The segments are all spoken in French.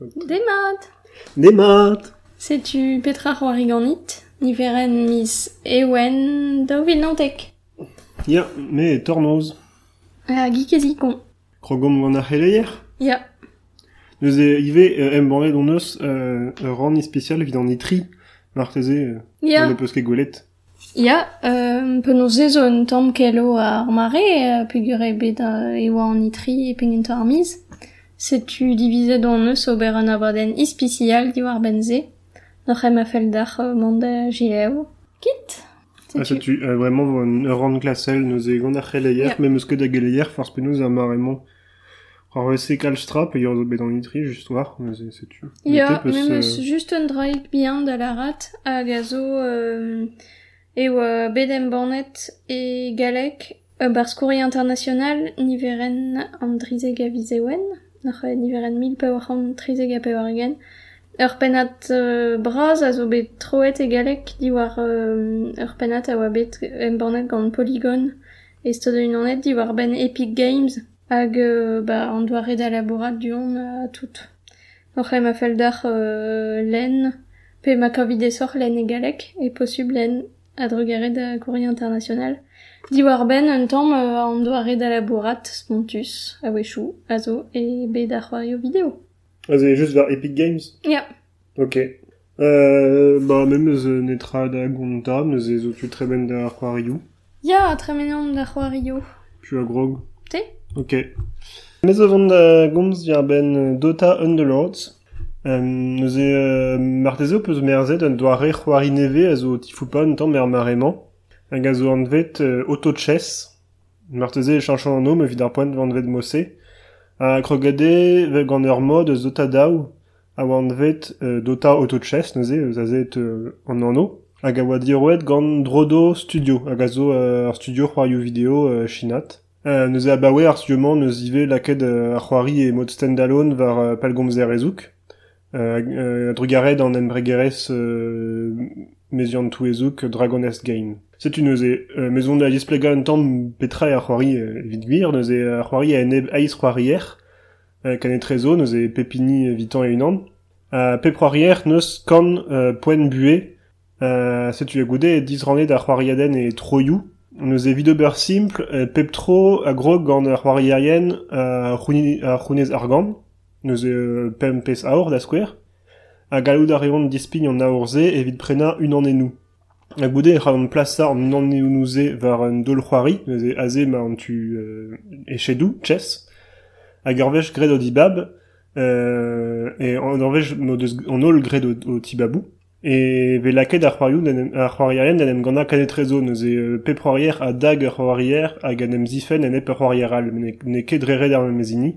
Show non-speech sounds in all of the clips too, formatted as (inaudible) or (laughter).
Demat Demat Setu petra c'hoar iganit, niveren mis ewen daovel nantek. Ya, me tornoz. Ha, gikezi kon. Krogom gant ar c'heleier Ya. Neuze ive euh, embanret on eus euh, ran ni spécial vid an itri, marteze, euh, ya. an peus ket gwelet. Ya, euh, penaos zezo un tamm kelo ar mare, euh, pegure bet euh, ewa an itri e pengentor ar miz. Setu divizet on eus ober an abaden ispicial diwar benze. Noc'h em a fel d'ar euh, manda jileo. Kit Ah, tu, euh, vraiment, un ur rann klasel, neus e gant ar c'heleier, Ya. même eus ket da geleier, farz penaos ar maremont. Ar vese kalstra, pe yor zo bet an itri, just war, neus e, setu. Ya, même euh, eus just un draik bien da la rat a gazo euh, e oa bedem banet e galek euh, bar skouri international niveren an a vizewen nach niveren mil pe war trizeg a pe war gen ur euh, braz a zo bet troet e galek di war euh, ur a oa bet em banet gant polygon. E stod un anet di war ben Epic Games. Hag euh, ba an doare laborat du on a tout Oc'h ma fel d'ar len, pe ma kavide sor len e galek, e posub len a drogare courrier international. Diwar ben un tamm euh, an doare da labourat spontus, a wechou, a zo, e bet da c'hoario vidéo. Ah, c'est juste vers Epic Games Ya, Ok. Euh, bah, même eus netra da gonta, neus e zo tu très ben da c'hoarioù. ya, a tremenan da c'hoario. Tu as grog. Te Ok. Mes avant da gomz via ben euh, Dota Underlords. Euh, neus e euh, marteze peus merzet un doare c'hoari neve a zo tifou un tamm mer marement. Hag a zo an vet euh, auto-chess. Marteze e chanchan an om evit ar poent vant vet mosse. A krogade ve gant ur mod eus Dota daou a oant vet euh, Dota auto-chess neuze eus a zet euh, an anno. Hag a diroet Drodo Studio, a euh, studio c'hoarioù video euh, chinat. Euh, neuze a bawe ar studio neus ive laket euh, ar c'hoari e mod standalone var euh, palgomzer ezouk. Euh, euh, drugaret an embregerez euh, meziant tou ezouk Dragon Nest Game. Setu neuze, euh, petra ar c'hoari euh, evit gwir, neuze ar c'hoari a eneb aiz c'hoarier, euh, trezo, pepini vitan e unan. A pep c'hoarier neus kan euh, poen bue, euh, setu a goude diz rannet ar c'hoariaden e simple, euh, pep tro a grog gant ar c'hoarierien a argan, neuze euh, skwer, a galout a reont dispign an aorze evit prena un an enou. A goude e c'haon plaça an an enouze var un dol c'hoari, neuze aze ma an tu euh, chess, a garvech gred o dibab, euh, e an deus an ol gred o, o tibabou, E ve laket ar c'hoarioù gant kanet rezo neuze euh, pep c'hoarier dag ur c'hoarier hag an zifen en ep ur c'hoarieral, ne, ne mezini.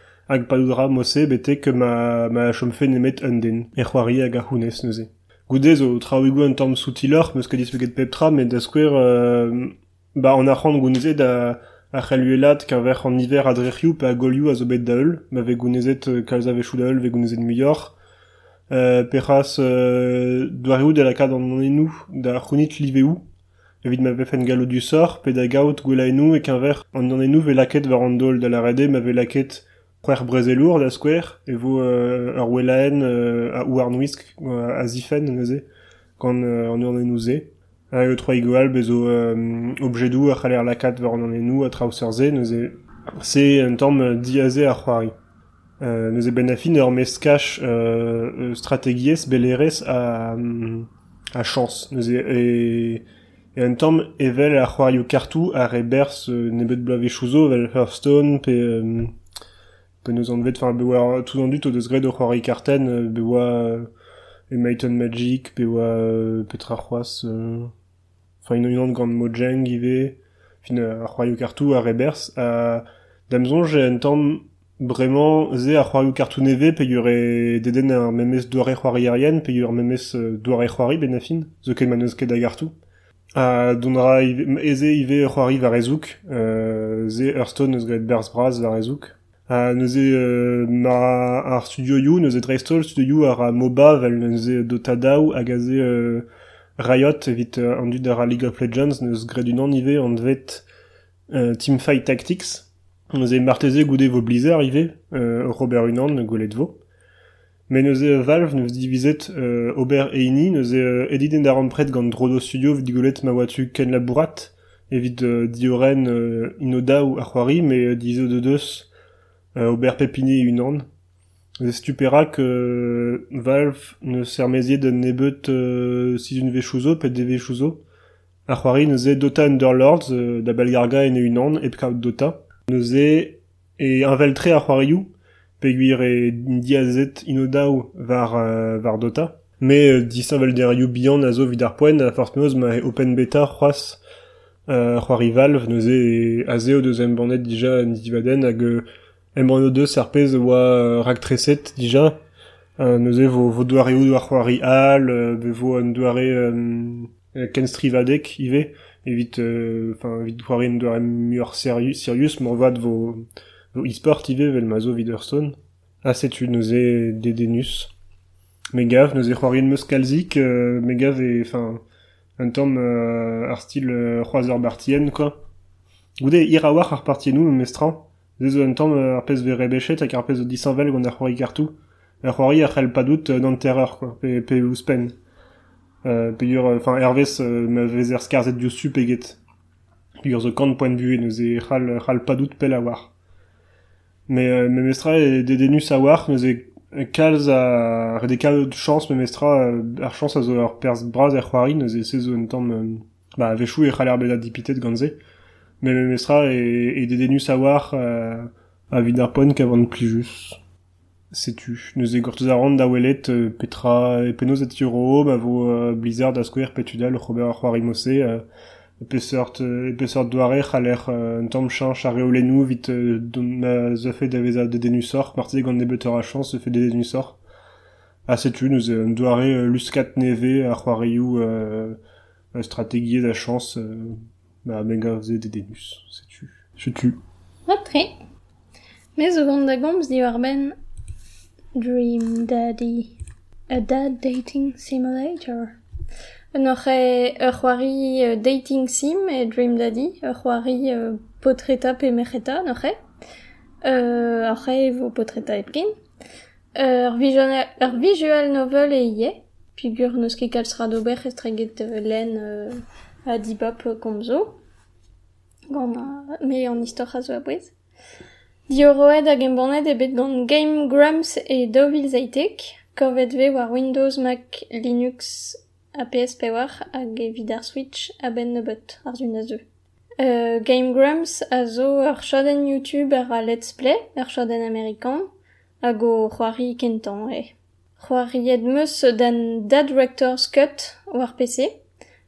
hag padoudra mosse bete que ma, ma chomfe nemet un den, e c'hoari hag ar neuze. Goude zo traoigou un tamm soutilor, meus ket dispeget peptra, mais da skwer, euh, ba an ar gounezet da ar c'helluelat qu'un ver en hiver a drechioù pe a golioù a zo bet da eul, ma ve gounezet euh, kalz a vechou da eul ve gounezet muioc'h, euh, peras euh, doareoù de la kad an enou da c'hounit liveoù, evit ma vefen galo du sort, pe da gaout gwela enou e qu'un ver an an enou ve laket var an dol da la rede ma ve laket c'hwer brezelour da skwer, e vo euh, welaen euh, a ou ar nouisk euh, a zifen neuze, gant euh, an ur enouze. Ha e troi goal bezo euh, objedou a c'haller lakat var an enou a traousserze neuze se un tamm euh, diaze ar c'hoari. Euh, neuze ben afin ur meskach euh, euh, strategiez belerez a, hum, a chance. Neuze e, e un tamm evel ar c'hoarioù kartou a rebers euh, nebet blave chouzo vel Hearthstone pe... Euh, pe neus an vet enfin be oa tout an dut o deus gred o c'hoari karten euh, be oa euh, e Might Magic be oa euh, petra c'hoaz euh, enfin une an gant Mojang ive fin euh, ar c'hoarioù kartou a rebers a damzonj un tamm vraiment ze a c'hoarioù kartouneve pe yure deden memes doare c'hoari arien pe yure memes euh, doare c'hoari benafin zo ket a eze ive c'hoari va rezouk euh, ze Hearthstone braz a neuze euh, ma ar studio you neuze dreistol studio you ar a MOBA vel neuze Dota daou hag a ze euh, Riot evit euh, an dud League of Legends neus gret un an ive an dvet euh, Teamfight Tactics Neuze marteze goude vo Blizzard ive, euh, Robert Unan golet vo. Mais neuze Valve neus divizet euh, Ober Eini, neuze euh, editen d'ar pret gant Drodo Studio vid golet ma watu ken labourat, evit euh, dioren euh, inoda ou arroari, mais euh, de deus euh, Ober Pepini et. Neuze stupera que euh, Valve ne sermeziet d'un nebet euh, si une vechouzo, pet de vechouzo. Arroari neuze Dota Underlords, euh, da Belgarga et Dota neuze e inveltre ar c'hoarioù peguir e diazet inodao var, uh, var dota. Me uh, disavel derioù bihan a zo vid ar poen a force ma open beta c'hoaz uh, c'hoari valve neuze e azeo deus em bandet dija nidivaden hag uh, em brano deus ar pez oa uh, rak treset dija uh, neuze vo, vo c'hoari an doare um, ken strivadek ive evit euh, enfin evit doare un doare mur Sirius, Sirius morvad vo vo e-sport ive vel mazo vid Hearthstone a setu neuze dedenus me gav neuze c'hoarien meus kalzik euh, enfin un euh, euh, c'hoazer bartien quoi. Mestran Dezo un tamm ar pez ve rebechet hag ar pez o disanvel gant ar c'hoari kartou. Ar c'hoari ar c'hell pa dout euh, d'an terreur, quoi, pe, pe ouspen. Euh, pegur, enfin, Herves euh, ma vez er skarzet diosu peget. Pegur zo kant point de vue, neus e c'hall, c'hall pa dout pel a war. Mais, euh, me mestra e dedenus a war, neus e kalz a, re de kal de chance me mestra euh, ar chance a zo ar perz braz er c'hoari, neus e se zo un tamm, euh, ba, vechou e c'hall er bela dipitet ganze. Mais me mestra e, e dedenus a war, euh, a vid ar poen kavant plijus. Setu. Neus e gortez a rand da welet euh, petra penoz et euro, ba vo euh, Blizzard a skouer petudal Robert ar c'hoari mosse, euh, peseurt, e peseurt doare c'haler euh, un tamm chanch a reolenou vit euh, don ma zefe davez a dedenusor, marteze gant nebeteur a chance, fait dedenusor. A setu, neus e un doare luskat neve euh, euh, stratégie da chance, euh, ba mega vze dedenus. Setu. Setu. Tre. Mais o gant da Dream Daddy. A dad dating simulator. Noch e euh, dating sim e Dream Daddy, ur euh, potreta pe mecheta, noch e. Euh, potreta e pkin. Ur visual, visual novel e ie, pigur neus euh, euh, a dibab gomzo, gant a, me an istor a zo abouez. Dioroed hag embannet ebet gant Game Grumps e Dovil Zaitek, korvet ve war Windows, Mac, Linux, a PSP war hag evit ar Switch a ben nebet ar zun a zeu. Uh, Game Grumps a zo ar chaden YouTube ar a Let's Play, ar chaden Amerikan, hag o c'hoari kentan e. C'hoari ed meus dan Dad Director's Cut war PC,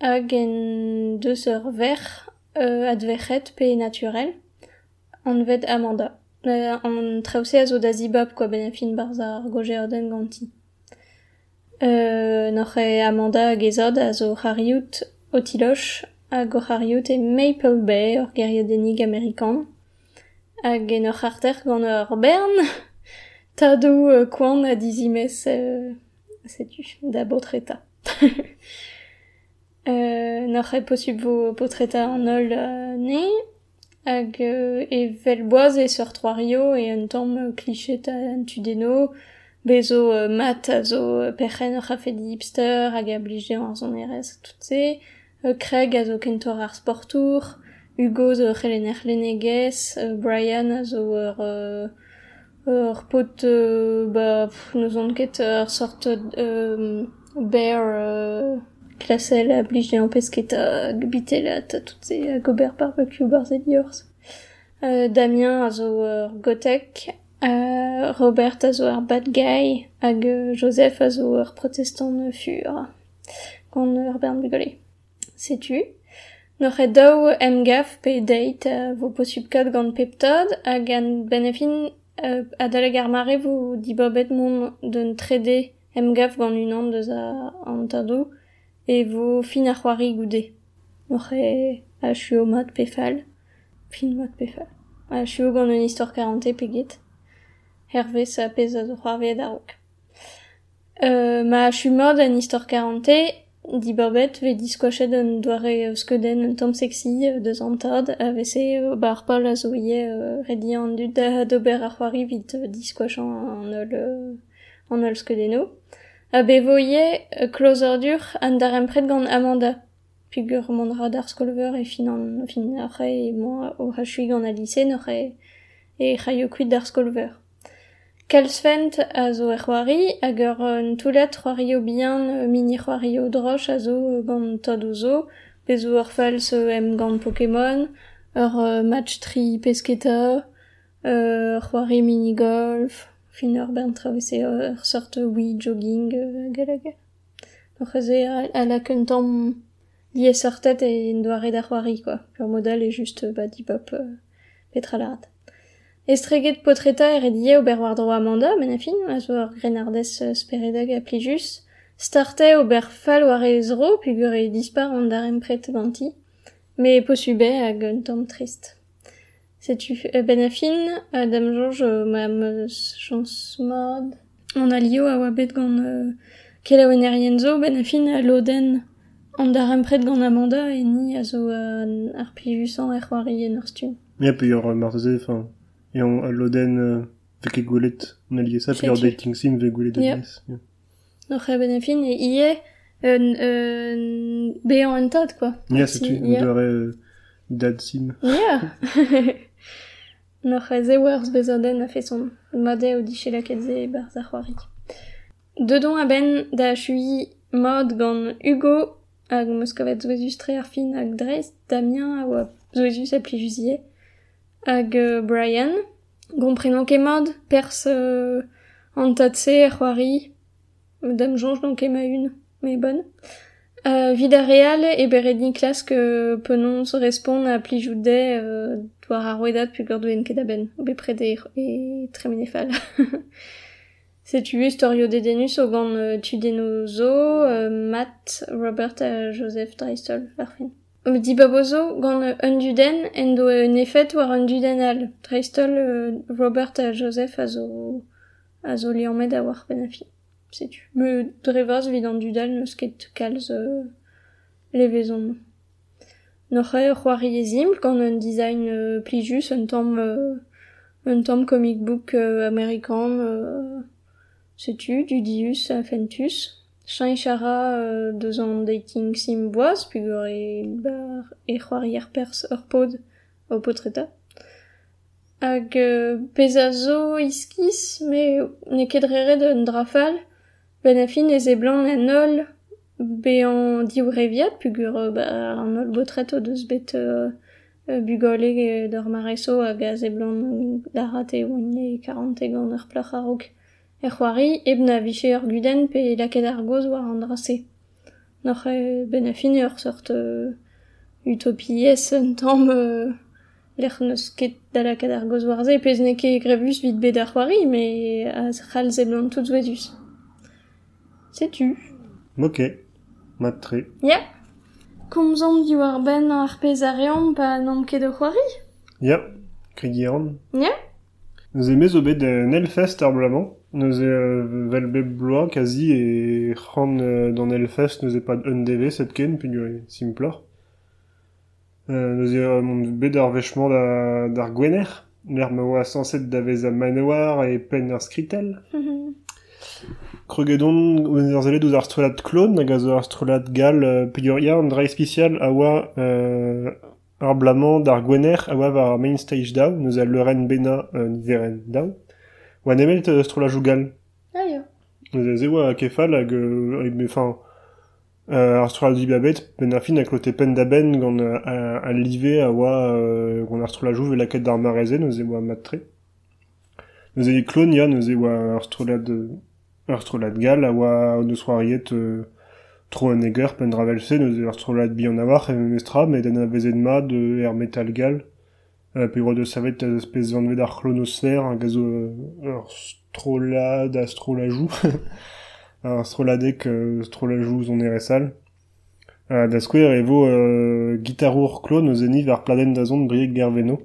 hag en deus ur ver euh, advechet pe naturel, an vet Amanda. Euh, an traouse a zo da zibob quoi ben ar goje oden ganti. Euh, Amanda hag ezod a zo c'hariout o tiloch hag o c'hariout e Maple Bay ur geriodennig amerikan. Hag en ur c'harter gant ur bern (laughs) tadou euh, kouan a dizimez euh, setu da botreta. (laughs) Euh, N'ar possible vo potreta an ol euh, ne, hag euh, evel boaz e seur troario e un tamm euh, klichet an tudeno, bezo euh, mat a zo euh, perchen ar rafe di hipster hag a blije an zon erez tout se, euh, Craig a zo kentor ar sportour, Hugo zo c'helen er lenegez, euh, Brian a zo ur... Euh, ur pot euh, bah, pff, neus an ket ur sort euh, bear... Euh, klasel a blij en pesket a bitelat a tout se a gober barbecue barzeliors euh, Damien a zo ur gotek euh, Robert a bad guy hag euh, Joseph a zo ur protestant fur gant ur bern bugole setu Noc'h e daou emgaf pe date a vo an benefin euh, a daleg ar mare vo dibobet mon d'un trede emgaf gant unan deus e vo fin ar c'hoari goude. A mat pe fall. Fin mat pe fall. A chuo gant un istor 40 peget. Hervé sa pez a zo c'hoarvet a. Euh, ma chu mod an istor 40 di babet ve diskoachet un doare euh, skeden un tom sexy euh, deus an tad a vese euh, bar pal a zo ie euh, redi an dud da d'ober ar c'hoari vit euh, diskoachan an ol euh, an ol skedeno a be vo ie euh, closer dur an dar empret gant Amanda? Pugur mondra d'ar skolver e fin an fin arre e moi o hachui e e d'ar skolver. Kalsvent a zo e c'hoari, hag ur euh, mini c'hoario droch a zo euh, gant tod o ur euh, em Pokémon, ur euh, match tri pesketa, euh, c'hoari mini-golf, fin ur bern travese ur sort oui jogging euh, hag hag. Noc'h eze a, a la kentam lié sortet e en doare da c'hoari, quoi. Pur modal e just euh, ba dibop euh, petra larat. Estreget potreta er edie ober war dro Amanda, men a fin, a grenardez euh, speredag a plijus. Starte ober fall war e zro, pugur e dispar an dar empret ganti. Me posube hag un tamm Setu euh, ben a fin, euh, dam George euh, mam euh, chans mod. An a lio a oa bet gant euh, kelaouen erien zo, ben a fin a loden an dar empret gant Amanda e ni a zo euh, ar plijus an er c'hoari en ur stun. Ya pe ur marteze, enfin, et on a loden euh, e goulet, on a lié ça, pe ur Setu. dating sim vek goulet Ya. adres. Ya. Noc'h e ben a fin, e ie un, un bean en tad, quoi. Si, setu, ya. on euh, dad sim. (laughs) (laughs) E ze wars bezoden a fait son mode o diche la ket ze barz ar c'hoari. Dedon a ben da chui mod gant Hugo hag Moscovet zoezus tre ar Damien a oa zoezus a plijuzie Brian. Gont prenon ket mod, pers euh, an tad se ar c'hoari, Madame Jonge donc ema une, mais bonne. Euh, vida real e beret Niklas que penon se respond a pli joudet euh, doar ar roedat pu gordouen ket aben, o be prede e tremenefal. Se (laughs) tu historio de denus o gant euh, tudeno zo, euh, Matt, Robert Joseph. Euh, Di babozo gant euh, un duden en do euh, nefet war un duden al. Dreistol, euh, Robert Joseph a zo, a zo liamet a war ben a fin. Se tu. Me drevas vid an dudal neus ket kalz c'hoari ezimp gant un design euh, plijus, un tamm, euh, un tamm comic book euh, euh, setu, Dudius a Fentus. Chan e chara euh, deus an dating sim boaz, pugur e, bar, e c'hoari ar pers ur pod o potreta. Iskis, me ne ket reret un drafal, ben a fin ez e blan an ol bean dioureviat pug ur ba, an ol botreto deus bet euh, bugole d'or mareso hag a zeblon darate oan e karante gant ur plach a rog. E c'hoari, ebn a viche ur guden pe laket ar goz war an drase. Noc'h e ben a fin ur sort euh, utopiez un tamm euh, l'er neus ket da laket ar goz war ze, pez ne ket grevus vid bet ar c'hoari, me a c'hal zeblon tout zoezus. Setu. Ok. Mat tre. Ya. Komzon di war ben ar pez a reom pa nom ket o c'hoari? Ya. Krigian. Ya. Nous aimez zo bet euh, Nelfest ar blamant. Nous e euh, vel bet bloa kazi e c'han euh, dans Nelfest nous e pas un set ken e simplor. Euh, nous e euh, mont bet ar vechement da, d'ar gwener. L'er ma oa sanset da vez a manoir e pen ar skritel. Zele douz ar strolat klon hag a zo ar strolat gal euh, pugur ya an drai spesial a oa euh, ar blamant d'ar gwener a oa war ar main stage daou, nous a bena euh, niveren daou. Oa nemelt euh, strola jougal. Ah yo. Neuze ze oa kefal hag, euh, hag me fin, euh, ar strola dibabet, ben ar fin hag lote pen da ben gant euh, a, a live a euh, gant ar e de gal, a oa o deus oariet euh, tro an eger pen dravelse, neuze ar strola de bi an avar, e mestra, met vezet ma de er metal gal, euh, de savet a espèce vanvet ar chlonosphère, hag a zo euh, ar strola da strola jou, ar stroladek euh, strola jou zon ere sal. Uh, da skouer evo euh, gitarour klon eus eniv ar pladen da zon brieg gerveno.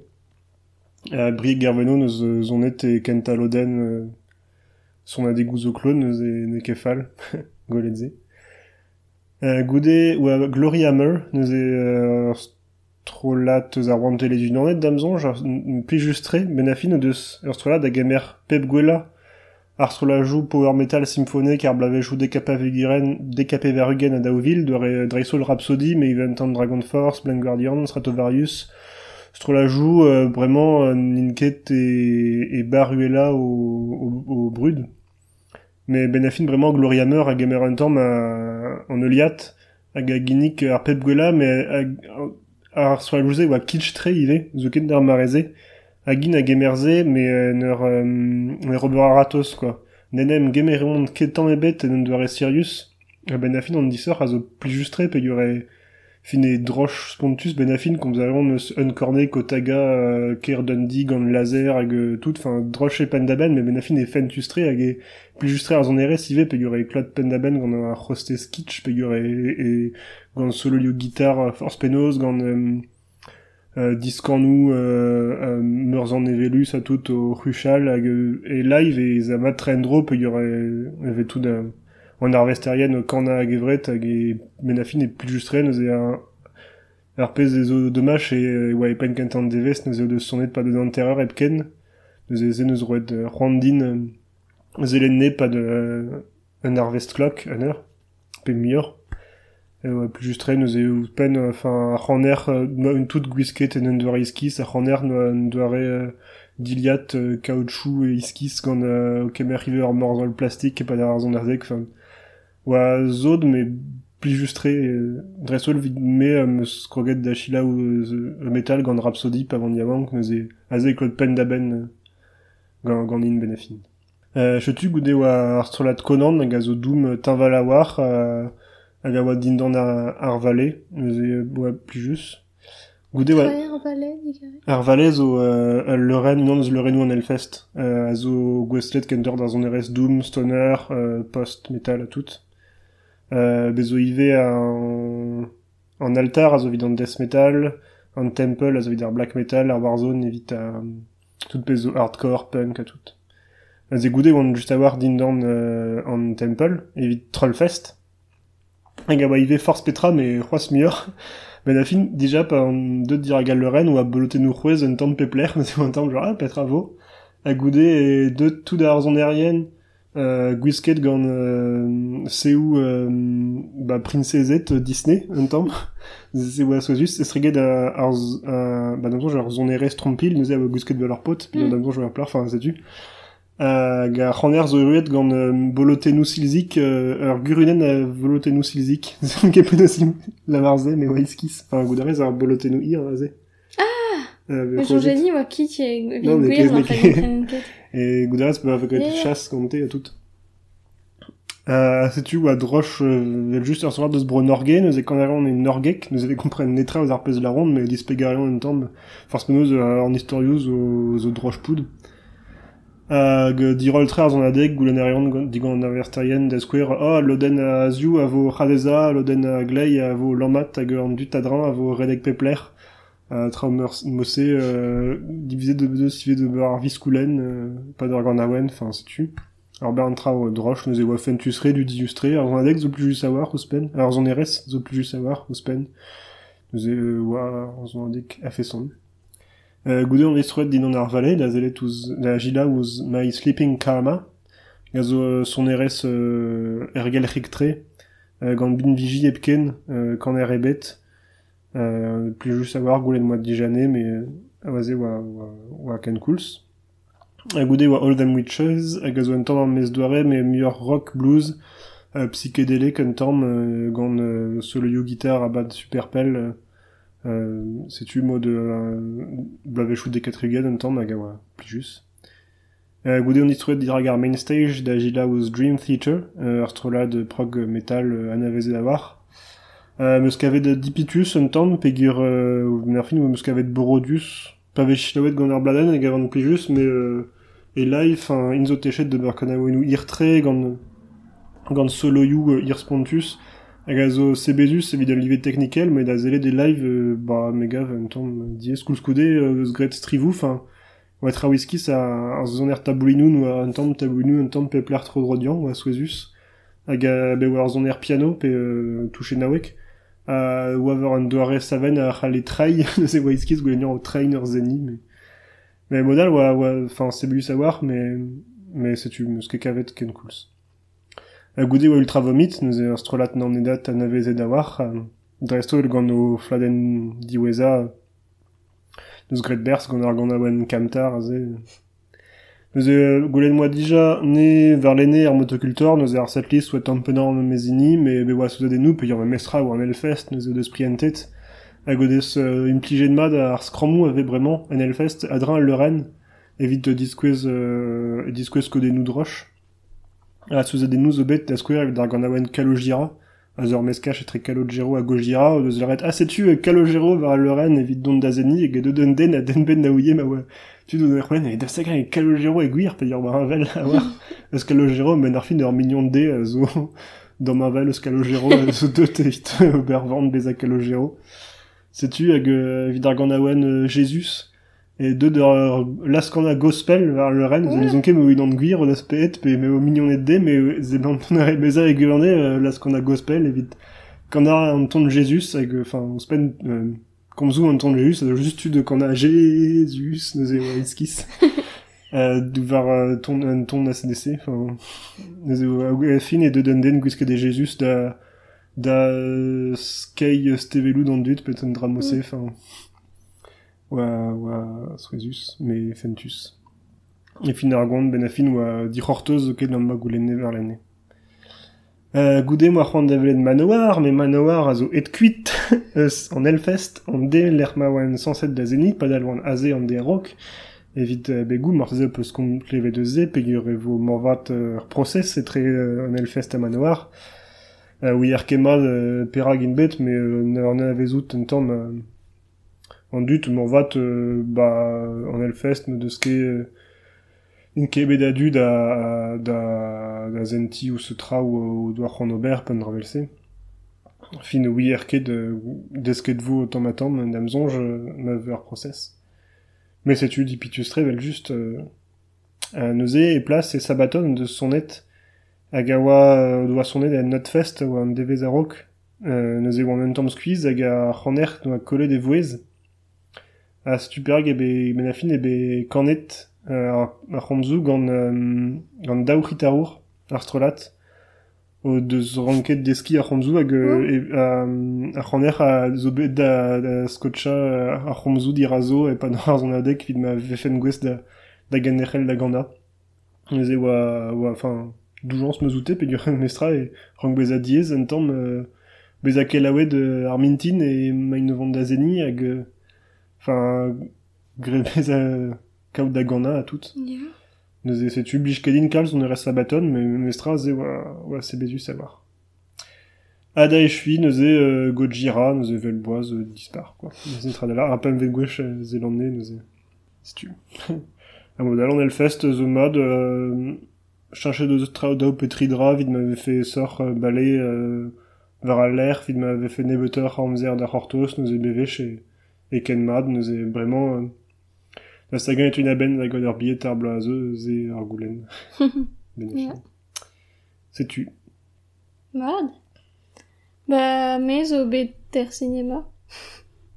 Uh, brieg gerveno euh, zonet kentaloden euh, son a degouzo klon eus e ne kefal, (laughs) goletze. Uh, goude oa Glory Hammer neus e euh, strolat eus ar wante les unanet damzon, ben fin eus ur strolat da gemer Pep Gwella ar strola jou power metal symphonique ar blavejou décapavegiren décapeverugen a daouvil de Rhapsody, mais Event and Dragon Force, Blind Guardian, Stratovarius, strola jou euh, vraiment euh, Ninket et, et Baruela au, au, au brud. Mais ben a fin vraiment Glory Hammer a gamer un temps en Eliat, hag a ginnik ar Pep Gwella, mais hag- ar strola jouze oa kitsch tre ive, zo ket d'ar mareze, hagin a gemerze, mais euh, neur, euh, neur ober aratos, quoi. Nenem gemereon ketan ebet en doare Sirius, a ben a fin an disor a zo pli justre pe yore fin e droch spontus ben a fin komz a ron eus kotaga euh, ker gant laser hag euh, tout, enfin droch e pendaben, mais ben a fin e fentustre hag e pli justre ar zon ere sive pe yore klad pendaben gant ar roste skitch pe yore e, e gant solo liu guitar euh, force penos gant euh, euh, diskanou euh, euh, meurs en evelus a tout au ruchal hag, euh, e live e za trendro pe yore eve tout da an arvesterien kana hag evret hag e menafin e plus justre neuze a ar pez e zo dommage e e oa e pen kentan devest neuze o deus sonet pa de dan terreur neuze ze neus roet euh, c'hoandin euh, zelenné pa de un harvest clock an eur pe mior. E oa plus justre neuze o pen euh, enfin ar c'haner euh, un tout gwisket en un doar iskis ar c'haner an doare euh, diliat caoutchouc e iskis gant euh, kemer rive ar morzol plastik e pa da ar zon oa zod me pli justre euh, dresol vid me euh, meus kroget da chila ou euh, le metal gant Rhapsody pa vant yamank neuze aze klod pen da ben euh, gant, gant in benefin. Euh, chetu goude oa ar strolat Conan hag a zo doum euh, tinval a war euh, hag a oa dindan ar, ar vale neuze euh, oa pli just. Goude oa ar vale zo euh, al leuren non eus leurenou an elfest. Euh, a zo gwestlet kenter da zon erez doom, stoner, euh, post, metal a tout. Euh, bezo ive an, an altar a zo vid an death metal, an temple a zo vid ar black metal, ar warzone evit a tout bezo hardcore, punk a tout. A ze goude oan just a war dindan euh, an temple, evit trollfest. Hag a oa ive force petra, me c'hoaz miur. Ben a fin, dija pa an deut dir a gal leuren ou a belote nou c'houez un tamm pepler, (laughs) mais c'est un tamm genre, ah, petra vo. A goude e deut tout da ar zon erien, euh, gwisket gant euh, euh, ba princezet euh, Disney, un tamm. Se oa so just, estreget a, ar, a, ba damzon genre zon erez trompil, neuze a oa gwisket vel ar pot, puis Mm. damzon jo ar plar, enfin, setu. Hag a c'haner zo eruet gant euh, bolotenou silzik, euh, ur gurunen a bolotenou silzik. Zon (laughs) ket pen osi la marze, me oa iskis. Enfin, goudarez ar bolotenou ir. Ah Mais j'en j'ai dit, Et goudarez peut avec Yeah. chasse gante a tout. Euh, setu oa droch euh, vel just ur soir deus bro norge, neus e kanaron e norgek, neus e kompren netra ouz ar pez la ronde, mais dispegarion en tamm, force penaos euh, an historiouz o zo droch poud. Euh, dirol tre ar zon adeg, avertarien da skouer, oh, loden a ziou a vo Radeza, loden a glei a vo Lamat hag an dut adran a vo redek pepler, a tra mosse euh, divisé de deux sivé de bar viskoulen, euh, pas d'ar gant awen, enfin, c'est tu. Alors tra o droch, neuze oa fentusre, du diustre, zon adeg zo plus just savoir, ouspen, ar zon erez zo plus just savoir, ouspen, neuze euh, oa ar zon adeg a fait son. Euh, goude an estrouet din an ar vale, da zelet ouz, da gila My Sleeping Karma, euh, son erez euh, ergel rektre, euh, viji epken, euh, kan er ebet, euh, plus juste savoir goulen moa dijané, mais euh, a oa, oa, oa ken kouls. A goude oa All Them Witches, a zo un tamm an mez rock, blues, euh, psychédélique un tamm euh, gant euh, solo you guitar abad super pel, euh, euh, setu mod euh, blavechou de katrigen un a oa plijus. Euh, goude on ar main stage da Gila ouz Dream Theater, euh, ar strola de prog metal euh. Euh, meus kavet de Dipitus un tamm, pegur euh, nerfin ou meus kavet Borodius, pa vez chilaouet gant ar bladen hag avant plijus, mais euh, e live, enfin, inzo techet de Berkana Wenou irtre, gant, gant solo you euh, ir spontus, hag a zo sebezus evit al livet technikel, mais da zele des live, euh, ba, mega, un tamm, diez koulskoude, euh, eus gret strivou, enfin, whisky, ar zon er taboulinoun, oa un tamm taboulinoun, un tamm pepler tro drodian, oa souezus, hag a, be, oa ar zon er piano, pe, euh, touche nawek, a, oa ver un doare saven a c'hale trai, neuze (laughs) whisky, goulennian o train ur zeni, mais, mais modal, oa, oa, enfin, sebeus a war, mais, mais setu, meus ket kavet ken kouls. A goude oa ultra vomit, neuze ur strolat nan edat a naveze da war, a, dresto el gant o fladen diweza, neus gret berz gant ar gant a kamtar, a ze, Neuze goulenn moa dija ne war lenne ar motocultor, neuze ar setlist oa tampenor an mezini, me be oa souzade nou pe yor mestra ou an elfest, neuze deus prientet, hag o deus euh, implijet mad ar skramou ave bremañ en elfest adrin al leuren, evit de diskwez, euh, e diskwez kodennou droch. A souzade nou zo bet da skouer evit ar gant a oan kalojira, a zeur meskach etre kalojero a gojira, o deus leret, ah setu euh, kalojero war al leuren evit don da zeni, eg edo den den a den ben na ouye ma oa tu dois dire ouais da sagre e kalojero e gwir pe yor war avel a war eus kalojero men ar fin ur million de a (laughs) zo dans ma val eus kalojero a zo a setu hag euh, evit ar gant a oan euh, Jesus e deud ur laskan a gospel war le ren Ouais. zo nizon ket me das peet pe me o millionet de me ze ban ton ar ebeza e gwerne euh, (laughs) laskan a gospel evit quand a an ton de Jesus hag euh, enfin on spen euh, an ton de Jesus a just tu de quand a Jesus neuze oa iskis (laughs) euh, du var euh, ton un ton ACDC enfin neuze oa a fin e de den den gwisket de Jesus da da euh, skei stevelou dans dut peut un dramose Mm. enfin oa oa souezus me fentus. E fin ar gont ben a fin oa di ket d'an ma goulenne ver l'année Euh, goude moa c'hoant da velet manoar, me manoar a zo et kuit (laughs) eus an elfest, an de l'er ma oan sanset da zeni, pa dal oan aze an de rok, evit euh, begou marze peus kont leve de ze, pegur e vo morvat euh, ur proses etre euh, an elfest a manoar, euh, oui er kemad euh, perag in bet, euh, n'ar na vezout un tamm euh, an dut morvat euh, ba an elfest me deus ket euh, in ket bet adu da, da, da zenti ou se tra ou o doar c'hoant ober pen. Fin oui er ket euh, desket vo o tamm a tamm en amzonj euh, ma ver proses. Mais setu dipitus trevel just euh, a neuze e plas e sabaton de sonet hag a oa euh, doa sonet en notfest ou euh, un tamm skuiz hag a c'honer doa kolet de voez a stuperag e be ben a fin e be kanet euh, ar ar c'homzou gant euh, gant daou c'hitarour ar strolat o deus ranket deski ar c'homzou hag euh, e, a, ar c'honer a zo bet da, da skotcha euh, ar c'homzou di razo e pa zon adek vid ma vefen gwez da, da ganerel da ganda neuze oa, oa, enfin, doujans me zoute pe dur mestra e rank bez a diez tamm euh, bez a kelaouet euh, ar mintin e ma une vant da zeni hag euh, enfin gre (laughs) bez a kaout da ganda a tout Yeah. Setu blij kedin kalz on eus sabaton me mestra ze oa, oa sebezus a war Ada e chui neuze euh, Gojira, neuze velboaz euh, dispar, quoi. Neuze tra da la, rapem vet gwech euh, zelandne, neuze. Setu. a modal an elfest zo mad, euh, chanche de tra dao petridra, vid m'avait fait sort euh, balai euh, var al l'air, vid m'avait fait nebeteur amzer da hortos, neuze bevech e, e ken mad, neuze bremañ euh, la sagan est une aben la ur billet ar blaze ze ar goulen. Benefin. Setu. Mat. Ba, me zo bet ter cinéma.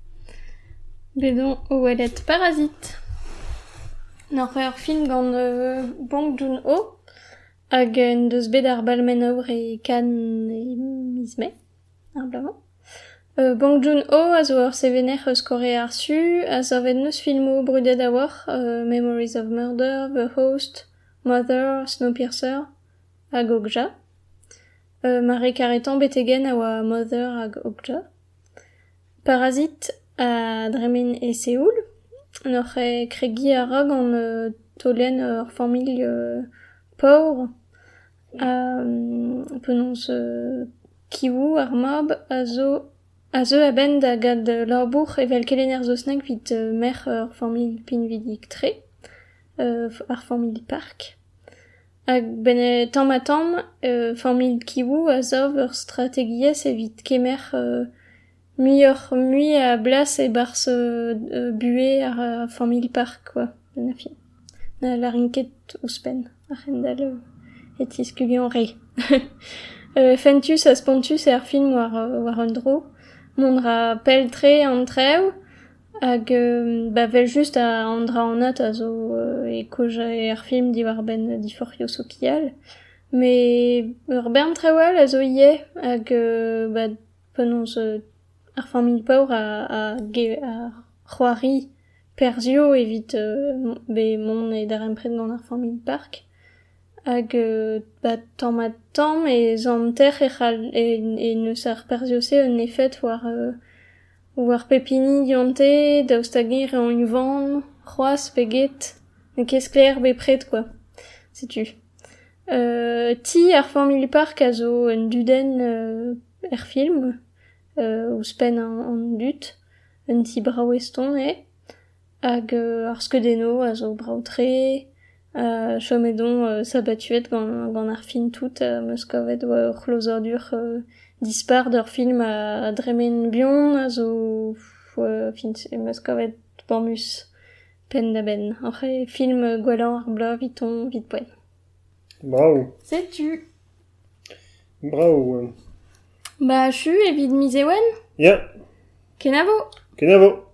(laughs) Bedon o welet Parasite. Nor ur film gant euh, Bong Joon-ho hag en deus bet ar balmen e kan e misme, ar blavan. Euh, Bong Joon-ho a zo ur sevener eus kore ar su, a neus filmo brudet a euh, Memories of Murder, The Host, Mother, Snowpiercer, hag Okja. Euh, mare betegen a Mother hag Okja. Parasite a dremen e Seoul, noc'h e kregi a euh, tolen ur familh euh, paur, euh, penons euh, kiwou ar mab a zo a zo a ben da gad euh, labour evel kelener zo snag vit euh, mer ur familh pin vidik tre, euh, ar familh park. Hag bene tamm a tamm, euh, familh kiwou a zov ur strategiez evit kemer euh, muioc'h mui a blas e euh, euh, bué ar euh, familh park, quoi, ben a fin. Na la rinket ouspen, ar c'hendal euh, et tiskulion re. (laughs) euh, Fentus a spontus e ar film war, euh, war mon dra pel tre an treu, hag euh, ba vel just a an dra an a zo euh, e koja e ar film ben diforio sokial. Me ur bern trewal a zo ie hag euh, ba penons euh, ar familh paur a, a, ge, a c'hoari perzio evit euh, be mon e dar empred gant park. Hag euh, ba tamm a tamm e zanter e, c'hal, e, e neus ar perzio se un efet war, euh, war pepini diante, daoust hag e an uvan, c'hoaz peget, ne kez kler be pred, quoi. Setu. Euh, ti ar familh park a zo un duden euh, er film, euh, ouzpen an, an dut, un ti braoueston e, hag euh, ar skedeno a zo braoutre, euh, chomedon euh, sabatuet gant, gant ar fin tout, euh, meus kavet oa ur c'hlozordur euh, dispar d'ur film a, a dremen bion, a zo euh, fin, bormus pen da ben. Après, film euh, gwelan ar bla viton vit poen. Bravo. Sais-tu? Bravo. Bah, chu evit mizewen, Ya, kenavo kenavo.